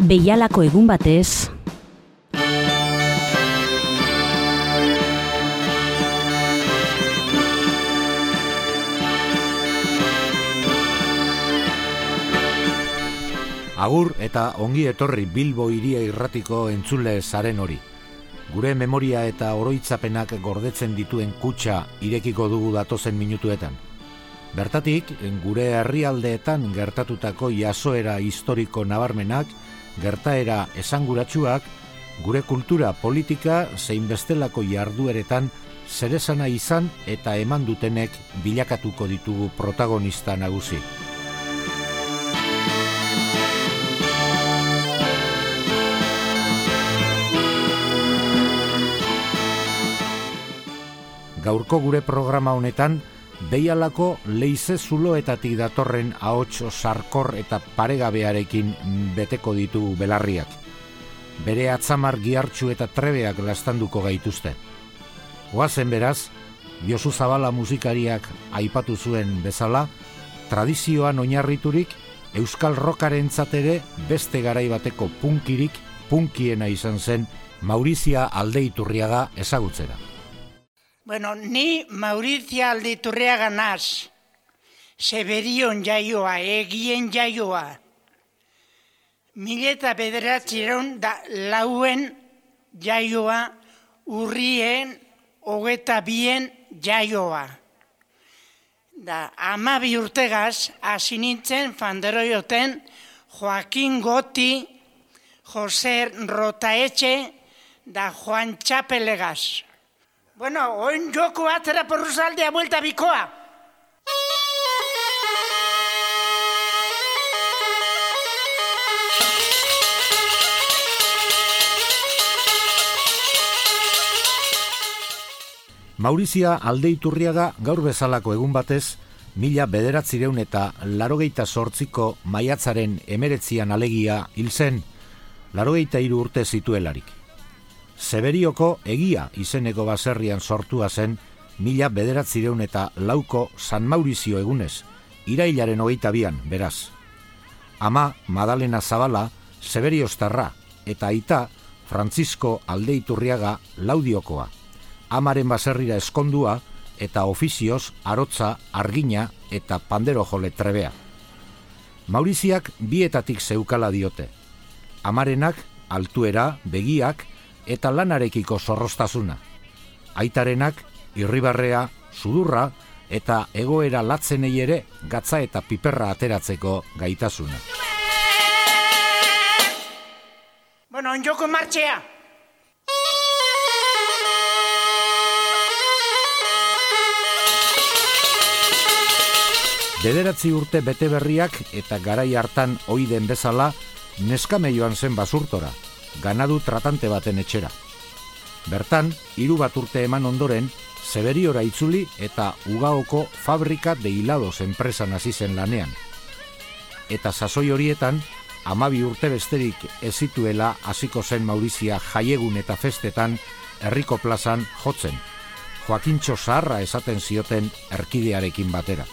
Beialako egun batez, Agur eta ongi etorri Bilbo iria irratiko entzule zaren hori. Gure memoria eta oroitzapenak gordetzen dituen kutsa irekiko dugu datozen minutuetan. Bertatik, gure herrialdeetan gertatutako jasoera historiko nabarmenak, gertaera esanguratsuak, gure kultura politika zein bestelako jardueretan zerezana izan eta eman dutenek bilakatuko ditugu protagonista nagusi. gaurko gure programa honetan, Beialako leize zuloetatik datorren ahots sarkor eta paregabearekin beteko ditu belarriak. Bere atzamar giartxu eta trebeak lastanduko gaituzte. Oazen beraz, Josu Zabala musikariak aipatu zuen bezala, tradizioan oinarriturik, Euskal Rokaren ere beste garai bateko punkirik, punkiena izan zen, Maurizia aldeiturriaga ezagutzera. Bueno, ni Maurizia alditurreaga naz, Seberion jaioa, egien jaioa. Mileta bederatzeron da lauen jaioa, urrien, hogeta bien jaioa. Da, ama bi urtegaz, hasi nintzen, fanderoioten, Joaquin Goti, Jose Rotaetxe, da Juan Txapelegaz. Bueno, oin joko atera porruzaldea buelta bikoa. Maurizia aldeiturriaga gaur bezalako egun batez, mila bederatzireun eta larogeita sortziko maiatzaren emeretzian alegia hil zen, larogeita hiru urte zituelarik. Seberioko egia izeneko baserrian sortua zen mila bederatzireun eta lauko San Maurizio egunez, irailaren hogeita bian, beraz. Ama Madalena Zabala, Seberiostarra eta aita Francisco Aldeiturriaga laudiokoa. Amaren baserrira eskondua eta ofizioz arotza, argina eta pandero jole trebea. Mauriziak bietatik zeukala diote. Amarenak, altuera, begiak, eta lanarekiko zorrostasuna. Aitarenak, irribarrea, sudurra eta egoera latzenei ere gatza eta piperra ateratzeko gaitasuna. Bueno, onjoko martxea! Bederatzi urte bete berriak eta garai hartan oiden bezala neskameioan zen basurtora, ganadu tratante baten etxera. Bertan, hiru bat urte eman ondoren, Seberiora itzuli eta Ugaoko fabrika de hilados enpresan hasi zen lanean. Eta sasoi horietan, amabi urte besterik ezituela hasiko zen Maurizia jaiegun eta festetan herriko plazan jotzen. Joakintxo zaharra esaten zioten erkidearekin batera.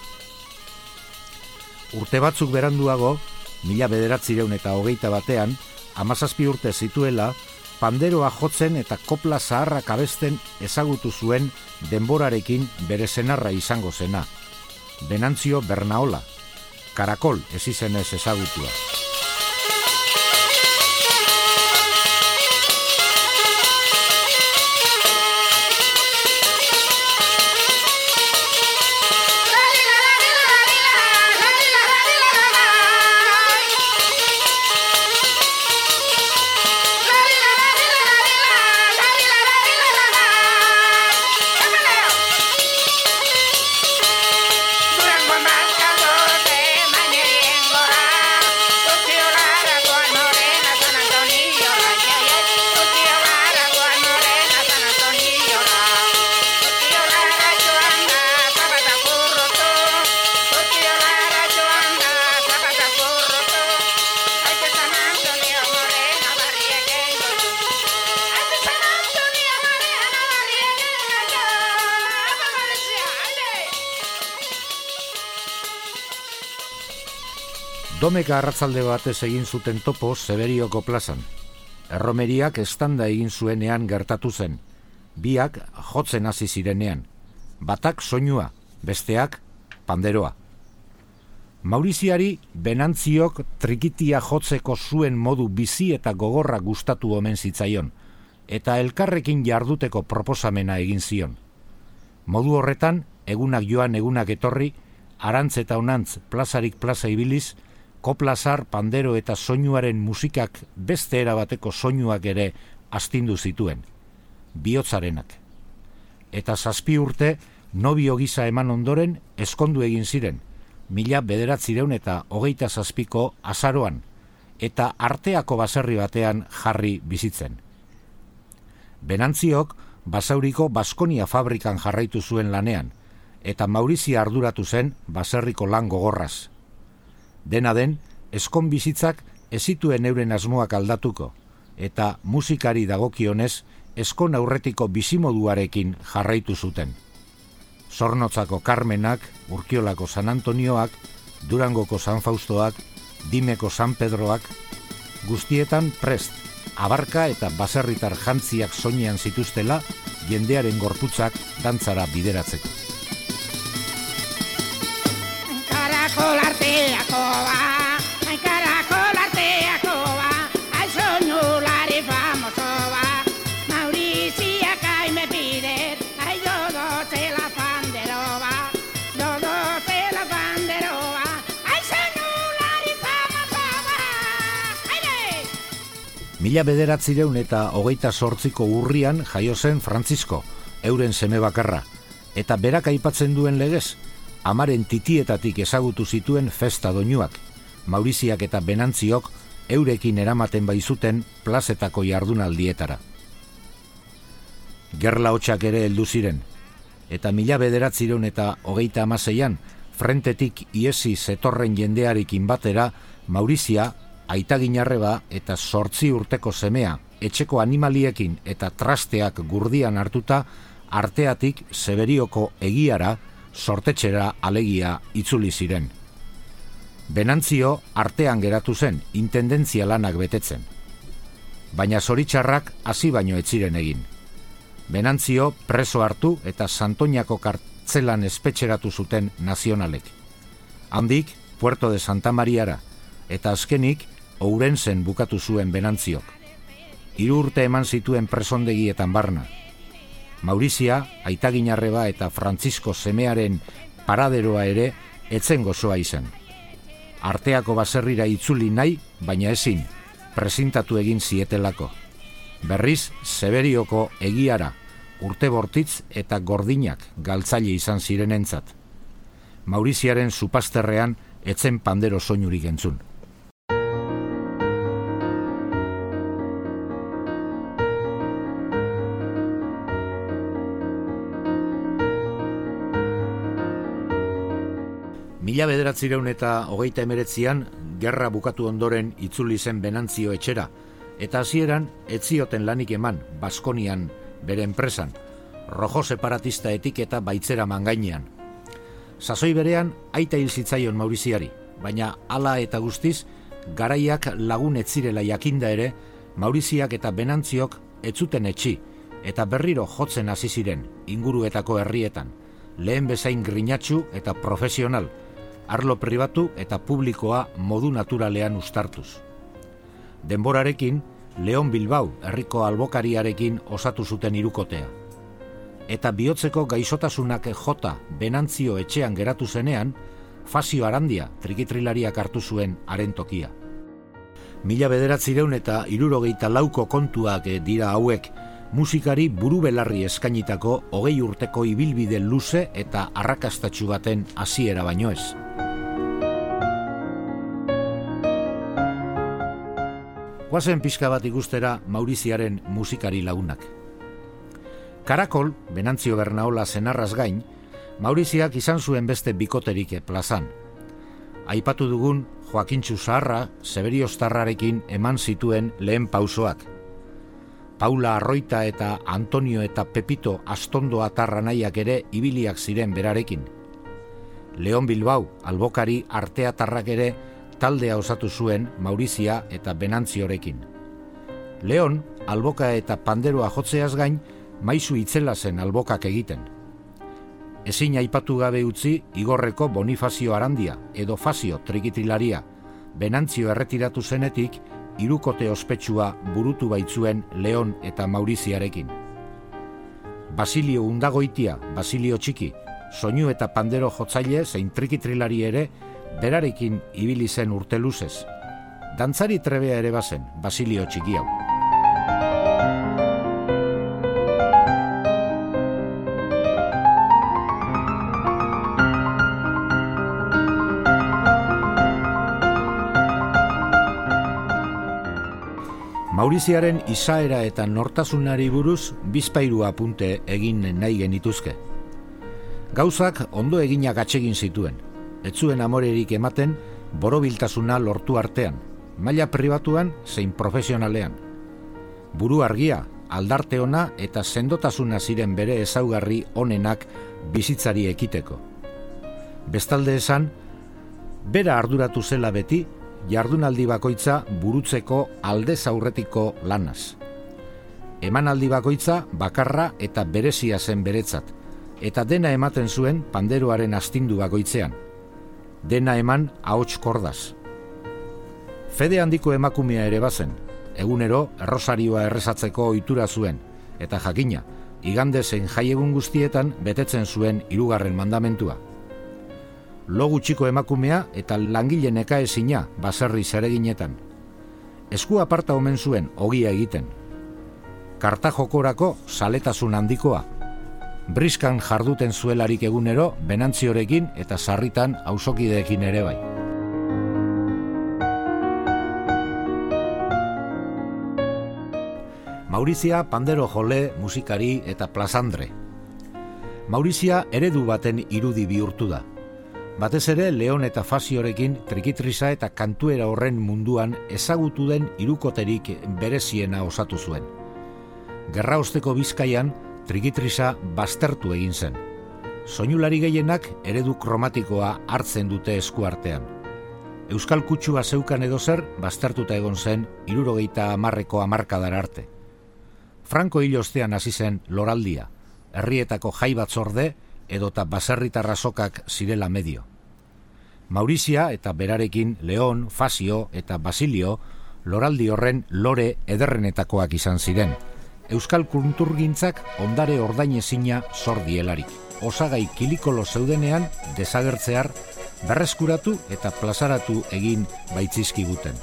Urte batzuk beranduago, mila bederatzireun eta hogeita batean, amazazpi urte zituela, panderoa jotzen eta kopla zaharra kabesten ezagutu zuen denborarekin bere zenarra izango zena. Benantzio Bernaola, karakol ez izenez ezagutua. Domeka arratzalde batez egin zuten topo Severioko plazan. Erromeriak estanda egin zuenean gertatu zen. Biak jotzen hasi zirenean. Batak soinua, besteak panderoa. Mauriziari benantziok trikitia jotzeko zuen modu bizi eta gogorra gustatu omen zitzaion, eta elkarrekin jarduteko proposamena egin zion. Modu horretan, egunak joan egunak etorri, arantz eta onantz plazarik plaza ibiliz, koplazar, pandero eta soinuaren musikak beste erabateko soinuak ere astindu zituen, bihotzarenak. Eta zazpi urte, nobio gisa eman ondoren, eskondu egin ziren, mila bederatzireun eta hogeita zazpiko azaroan, eta arteako baserri batean jarri bizitzen. Benantziok, basauriko Baskonia fabrikan jarraitu zuen lanean, eta Maurizia arduratu zen baserriko lan gogorraz. Dena den, eskon bizitzak ezituen euren asmoak aldatuko, eta musikari dagokionez, eskon aurretiko bizimoduarekin jarraitu zuten. Zornotzako Carmenak, Urkiolako San Antonioak, Durangoko San Faustoak, Dimeko San Pedroak, guztietan prest, abarka eta baserritar jantziak soinean zituztela, jendearen gorputzak dantzara bideratzeko. Karakol arteako ba, karakol arteako ba, aizu lari famoso ba, Maurizia kaime pidet, ai dodo zela pandero ba, dodo zela pandero ba, aizu lari famoso ba, aire! Mila bederatzireun eta hogeita sortziko urrian jaio zen Francisco, euren seme bakarra, eta berak aipatzen duen legez, amaren titietatik ezagutu zituen festa doinuak, Mauriziak eta Benantziok eurekin eramaten baizuten plazetako jardunaldietara. Gerla hotxak ere heldu ziren, eta mila bederatzireun eta hogeita amaseian, frentetik iesi zetorren jendearekin batera, Maurizia, aitaginarreba eta sortzi urteko semea, etxeko animaliekin eta trasteak gurdian hartuta, arteatik Severioko egiara, sortetxera alegia itzuli ziren. Benantzio artean geratu zen intendentzia lanak betetzen. Baina zoritxarrak hasi baino etziren egin. Benantzio preso hartu eta Santoñako kartzelan espetxeratu zuten nazionalek. Handik, Puerto de Santa Mariara, eta azkenik, Ourenzen bukatu zuen Benantziok. Hiru urte eman zituen presondegietan barna. Maurizia, Aitaginarreba eta Francisco semearen paraderoa ere etzen gozoa izan. Arteako baserrira itzuli nahi, baina ezin, presintatu egin zietelako. Berriz, Severioko egiara, urte bortitz eta gordinak galtzaile izan zirenentzat. Mauriziaren supasterrean etzen pandero soinurik entzun. Mila bederatzireun eta hogeita emeretzian, gerra bukatu ondoren itzuli zen benantzio etxera, eta hasieran etzioten lanik eman, Baskonian, bere enpresan, rojo separatista etiketa baitzera mangainean. Sasoi berean, aita hil zitzaion Mauriziari, baina hala eta guztiz, garaiak lagun etzirela jakinda ere, Mauriziak eta benantziok etzuten etxi, eta berriro jotzen hasi ziren inguruetako herrietan, lehen bezain grinatxu eta profesional, arlo pribatu eta publikoa modu naturalean ustartuz. Denborarekin, Leon Bilbao herriko albokariarekin osatu zuten irukotea. Eta bihotzeko gaixotasunak jota benantzio etxean geratu zenean, Fasio Arandia trikitrilariak hartu zuen haren tokia. Mila bederatzireun eta irurogeita lauko kontuak dira hauek, musikari buru belarri eskainitako hogei urteko ibilbide luze eta arrakastatxu baten hasiera baino ez. Guazen pixka bat ikustera Mauriziaren musikari lagunak. Karakol, Benantzio Bernaola zenarraz gain, Mauriziak izan zuen beste bikoterik plazan. Aipatu dugun Joakintxu Zaharra, Seberiostarrarekin eman zituen lehen pausoak. Paula Arroita eta Antonio eta Pepito Astondo atarra nahiak ere ibiliak ziren berarekin. Leon Bilbao, albokari arteatarrak ere taldea osatu zuen Maurizia eta Benantziorekin. Leon, alboka eta panderoa jotzeaz gain, maizu itzela zen albokak egiten. Ezin aipatu gabe utzi igorreko Bonifazio Arandia edo Fazio trikitilaria, Benantzio erretiratu zenetik, irukote ospetsua burutu baitzuen Leon eta Mauriziarekin. Basilio undagoitia, Basilio txiki, soinu eta pandero jotzaile zein trikitrilari ere, berarekin ibili zen urte luzez. Dantzari trebea ere bazen, Basilio txiki hau. Mauriziaren izaera eta nortasunari buruz bizpairu apunte egin nahi genituzke. Gauzak ondo eginak atsegin zituen. Etzuen amorerik ematen borobiltasuna lortu artean, maila pribatuan zein profesionalean. Buru argia, aldarte ona eta sendotasuna ziren bere ezaugarri onenak bizitzari ekiteko. Bestalde esan, bera arduratu zela beti jardunaldi bakoitza burutzeko alde zaurretiko lanaz. Emanaldi bakoitza bakarra eta berezia zen beretzat, eta dena ematen zuen panderoaren astindu bakoitzean. Dena eman ahots kordaz. Fede handiko emakumea ere bazen, egunero errosarioa errezatzeko ohitura zuen, eta jakina, igande zen jaiegun guztietan betetzen zuen hirugarren mandamentua logu txiko emakumea eta langile neka ezina baserri zereginetan. Esku aparta omen zuen ogia egiten. Karta jokorako saletasun handikoa. Briskan jarduten zuelarik egunero benantziorekin eta sarritan ausokideekin ere bai. Maurizia pandero jole, musikari eta plazandre. Maurizia eredu baten irudi bihurtu da. Batez ere, Leon eta Faziorekin trikitrisa eta kantuera horren munduan ezagutu den irukoterik bereziena osatu zuen. Gerra osteko bizkaian, trikitrisa baztertu egin zen. Soinulari gehienak eredu kromatikoa hartzen dute eskuartean. Euskal kutsua zeukan edo zer, baztertuta egon zen, irurogeita amarreko amarkadar arte. Franco hilostean hasi zen loraldia, herrietako jai batzorde, edota baserritarra sokak zirela medio. Maurizia eta berarekin Leon, Fazio eta Basilio loraldi horren lore ederrenetakoak izan ziren. Euskal kulturgintzak ondare ordainezina zor dielarik. Osagai kilikolo zeudenean desagertzear berreskuratu eta plazaratu egin baitzizkiguten.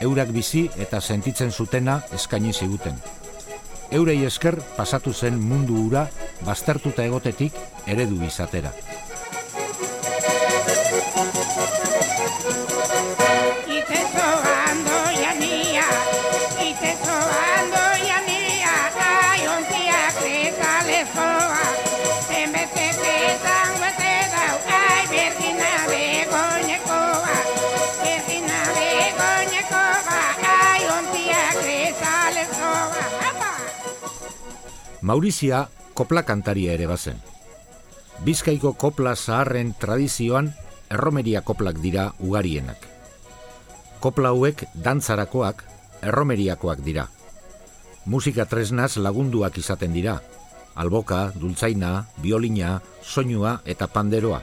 Eurak bizi eta sentitzen zutena eskaini ziguten eurei esker pasatu zen mundu ura baztertuta egotetik eredu izatera. Maurizia kopla kantaria ere bazen. Bizkaiko kopla zaharren tradizioan erromeria koplak dira ugarienak. Kopla hauek dantzarakoak erromeriakoak dira. Musika tresnaz lagunduak izaten dira. Alboka, dultzaina, biolina, soinua eta panderoa.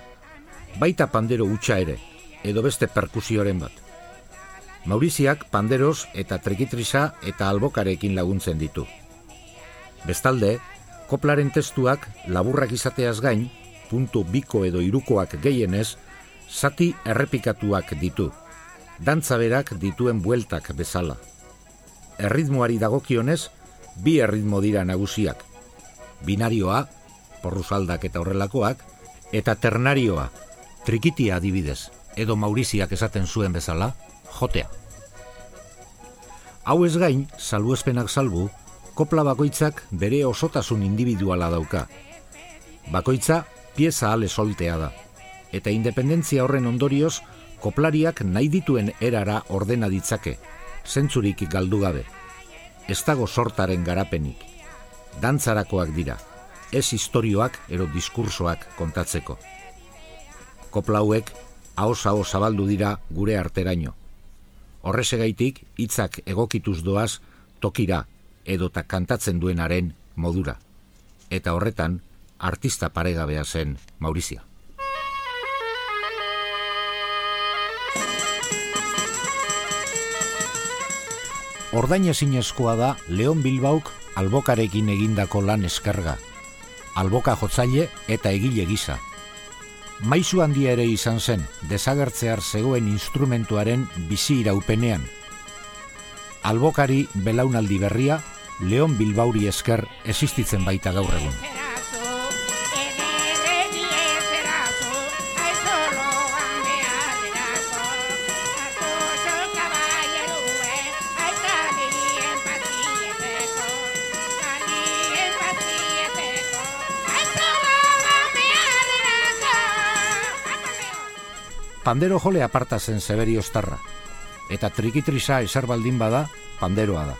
Baita pandero utxa ere, edo beste perkusioren bat. Mauriziak panderos eta trekitrisa eta albokarekin laguntzen ditu. Bestalde, koplaren testuak laburrak izateaz gain, puntu biko edo irukoak gehienez, zati errepikatuak ditu, dantza berak dituen bueltak bezala. Erritmoari dagokionez, bi erritmo dira nagusiak. Binarioa, porruzaldak eta horrelakoak, eta ternarioa, trikitia adibidez, edo mauriziak esaten zuen bezala, jotea. Hau ez gain, salbuespenak salbu, kopla bakoitzak bere osotasun individuala dauka. Bakoitza pieza ale soltea da. Eta independentzia horren ondorioz, koplariak nahi dituen erara ordena ditzake, zentzurik galdu gabe. Ez dago sortaren garapenik. Dantzarakoak dira, ez historioak ero diskursoak kontatzeko. Kopla hauek ahos aho zabaldu dira gure arteraino. Horrezegaitik hitzak egokituz doaz tokira edota kantatzen duenaren modura. Eta horretan, artista paregabea zen Maurizia. Ordain ezinezkoa da Leon Bilbauk albokarekin egindako lan eskerga. Alboka jotzaile eta egile gisa. Maizu handia ere izan zen, desagertzear zegoen instrumentuaren bizi iraupenean. Albokari belaunaldi berria, Leon Bilbauri esker existitzen baita gaur egun. Pandero jole aparta zen Severio Starra, eta trikitrisa eser baldin bada, panderoa da.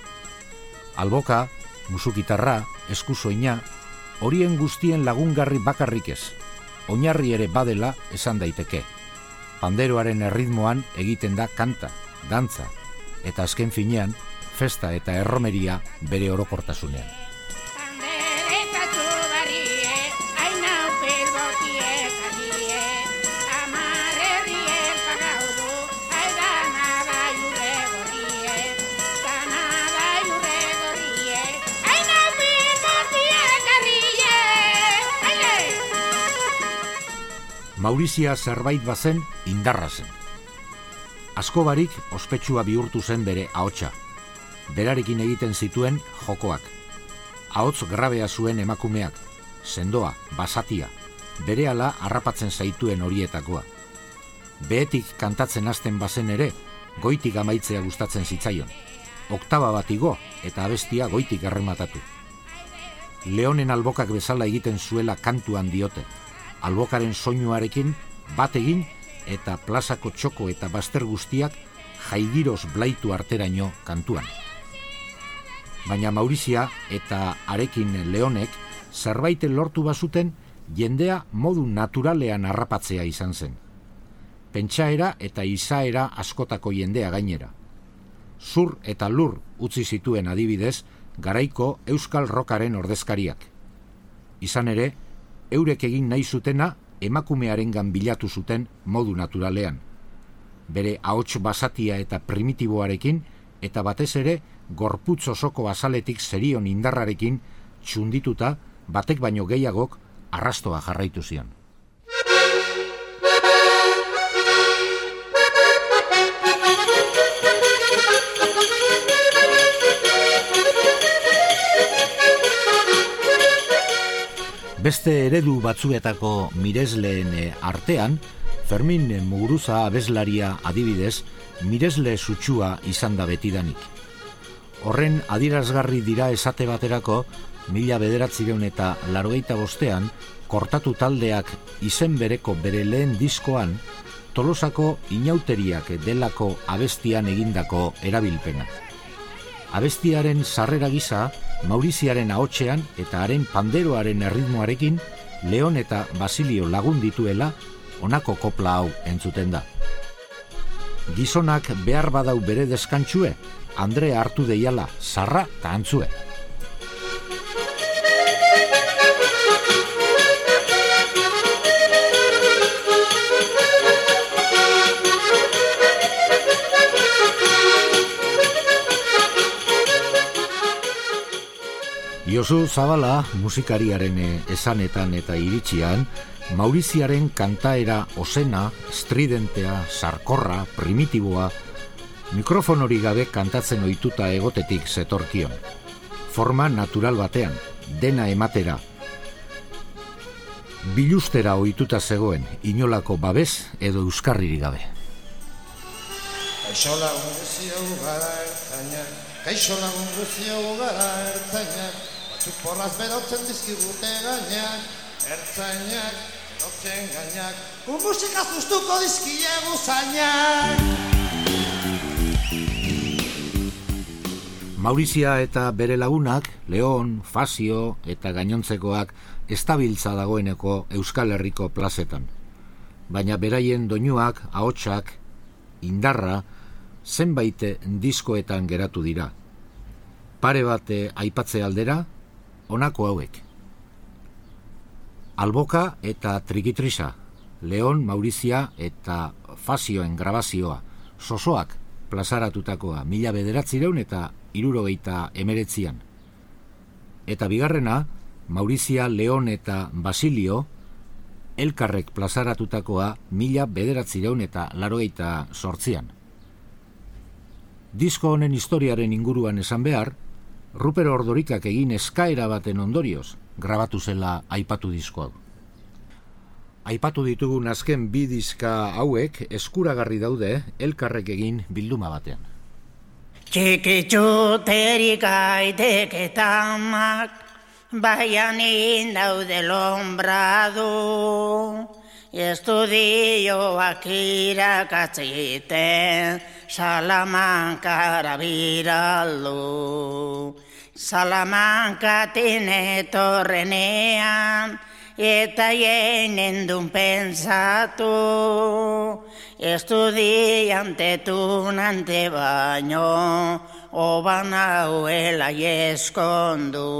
Alboka, musukitarra, eskusoina, horien guztien lagungarri bakarrik ez, oinarri ere badela esan daiteke. Panderoaren erritmoan egiten da kanta, dantza, eta azken finean, festa eta erromeria bere orokortasunean. Maurizia zerbait bazen indarra zen. Asko barik ospetsua bihurtu zen bere ahotsa. Berarekin egiten zituen jokoak. Ahots grabea zuen emakumeak, sendoa, basatia, bere ala harrapatzen zaituen horietakoa. Behetik kantatzen hasten bazen ere, goitik amaitzea gustatzen zitzaion. Oktaba bat igo eta abestia goitik errematatu. Leonen albokak bezala egiten zuela kantuan diote, albokaren soinuarekin bat egin eta plazako txoko eta baster guztiak jaigiroz blaitu arteraino kantuan. Baina Maurizia eta arekin leonek zerbait lortu bazuten jendea modu naturalean harrapatzea izan zen. Pentsaera eta izaera askotako jendea gainera. Zur eta lur utzi zituen adibidez garaiko euskal rokaren ordezkariak. Izan ere, eurek egin nahi zutena emakumearengan bilatu zuten modu naturalean. Bere ahots basatia eta primitiboarekin eta batez ere gorputz osoko azaletik zerion indarrarekin txundituta batek baino gehiagok arrastoa jarraitu zion. Beste eredu batzuetako miresleen eh, artean, Fermin Muguruza abeslaria adibidez, miresle sutsua izan da betidanik. Horren adirazgarri dira esate baterako, mila bederatzireun eta larogeita bostean, kortatu taldeak izen bereko bere lehen diskoan, tolosako inauteriak delako abestian egindako erabilpena. Abestiaren sarrera gisa, Mauriziaren ahotsean eta haren panderoaren erritmoarekin Leon eta Basilio lagun dituela honako kopla hau entzuten da. Gizonak behar badau bere deskantzue, Andre hartu deiala, zarra eta antzue. Josu Zabala musikariaren eh, esanetan eta iritsian, Mauriziaren kantaera osena, estridentea, sarkorra, primitiboa, mikrofon hori gabe kantatzen ohituta egotetik zetorkion. Forma natural batean, dena ematera. Bilustera ohituta zegoen, inolako babes edo euskarriri gabe. Kaixo lagun guzio gara ertzainak, kaixo lagun guzio gara ertzainak, batzuk porraz berotzen dizkigute gainak, ertzainak, berotzen gainak, gu musika zuztuko dizkiegu zainak. Maurizia eta bere lagunak, Leon, Fazio eta gainontzekoak estabiltza dagoeneko Euskal Herriko plazetan. baina beraien doinuak, ahotsak, indarra, zenbait diskoetan geratu dira. Pare bate aipatze aldera, honako hauek. Alboka eta Trikitrisa, Leon Maurizia eta Fazioen grabazioa, sosoak plazaratutakoa mila bederatzireun eta irurogeita emeretzian. Eta bigarrena, Maurizia Leon eta Basilio, elkarrek plazaratutakoa mila bederatzireun eta larogeita sortzian. Disko honen historiaren inguruan esan behar, Rupero Ordorikak egin eskaera baten ondorioz, grabatu zela aipatu disko hau. Aipatu ditugun azken bi diska hauek eskuragarri daude elkarrek egin bilduma batean. Txikitxuterik aitek eta amak, baian indaude lombradu, estudioak irakatziten, salamankara biraldu. Salamankatin etorrenean, eta jenen dun pensatu, estudiante tunante baino, oban hauela eskondu.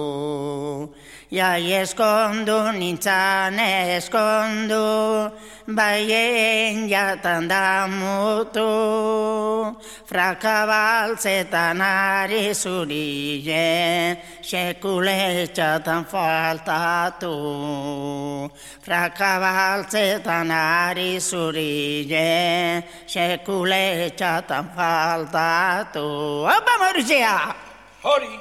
Ja eskondu nintzan eskondu, baien jatan da mutu. Frakabaltzetan ari zurien, sekuletxatan faltatu. Frakabaltzetan ari zurien, sekuletxatan faltatu. Opa, Maurizia! Hori!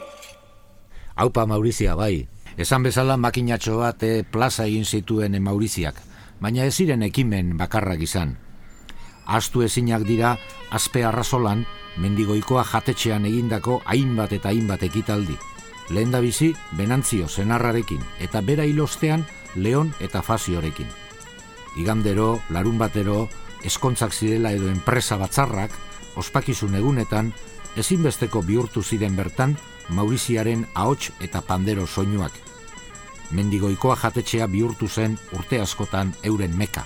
Haupa Maurizia, bai. Esan bezala makinatxo bat eh, plaza egin zituen Mauriziak, baina ez ziren ekimen bakarrak izan. Astu ezinak dira azpe arrazolan, mendigoikoa jatetxean egindako hainbat eta hainbat ekitaldi. Lehen da bizi, benantzio zenarrarekin, eta bera hilostean leon eta faziorekin. Igandero, larun batero, eskontzak zirela edo enpresa batzarrak, ospakizun egunetan, ezinbesteko bihurtu ziren bertan, Mauriziaren ahots eta pandero soinuak. Mendigoikoa jatetxea bihurtu zen urte askotan euren meka.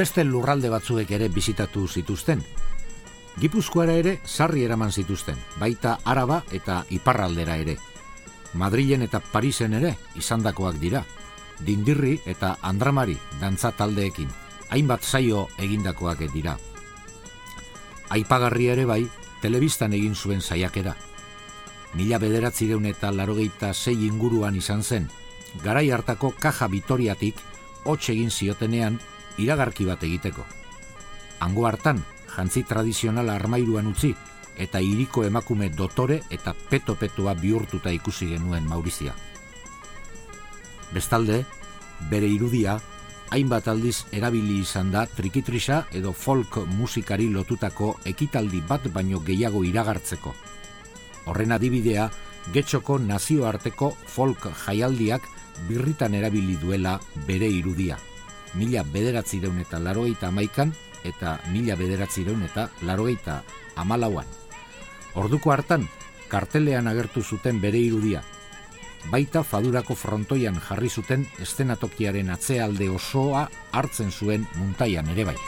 Beste lurralde batzuek ere bizitatu zituzten. Gipuzkoara ere sarri eraman zituzten, baita Araba eta Iparraldera ere. Madrilen eta Parisen ere izandakoak dira. Dindirri eta Andramari dantza taldeekin, hainbat zaio egindakoak dira. Aipagarri ere bai, telebistan egin zuen saiakera. Mila bederatzireun eta larogeita sei inguruan izan zen, garai hartako kaja bitoriatik hots egin ziotenean iragarki bat egiteko. Hango hartan, jantzi tradizionala armairuan utzi, eta iriko emakume dotore eta peto-petoa bihurtuta ikusi genuen Maurizia. Bestalde, bere irudia, hainbat aldiz erabili izan da trikitrisa edo folk musikari lotutako ekitaldi bat baino gehiago iragartzeko. Horren adibidea, getxoko nazioarteko folk jaialdiak birritan erabili duela bere irudia. Mila bederatzireun eta larogeita amaikan eta mila bederatzireun eta larogeita amalauan. Orduko hartan, kartelean agertu zuten bere irudia. Baita fadurako frontoian jarri zuten estenatokiaren atzealde osoa hartzen zuen muntaian ere bai.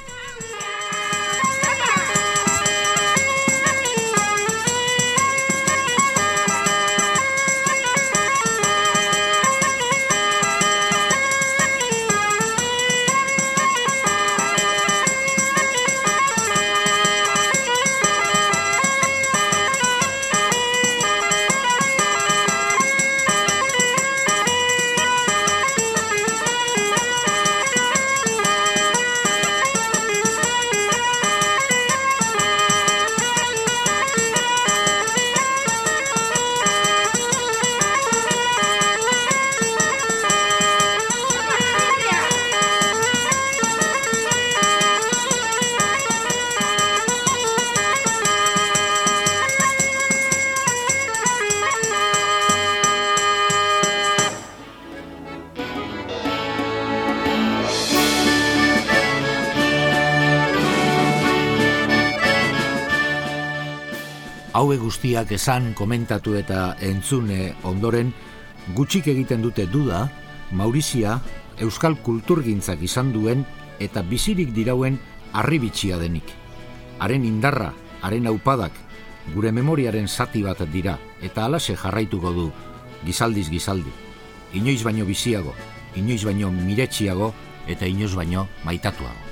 Haue guztiak esan komentatu eta entzune ondoren gutxik egiten dute duda Maurizia euskal kulturgintzak izan duen eta bizirik dirauen arribitxia denik. Haren indarra, haren aupadak, gure memoriaren zati bat dira eta alase jarraituko du gizaldiz gizaldi. Inoiz baino biziago, inoiz baino miretxiago eta inoiz baino maitatuago.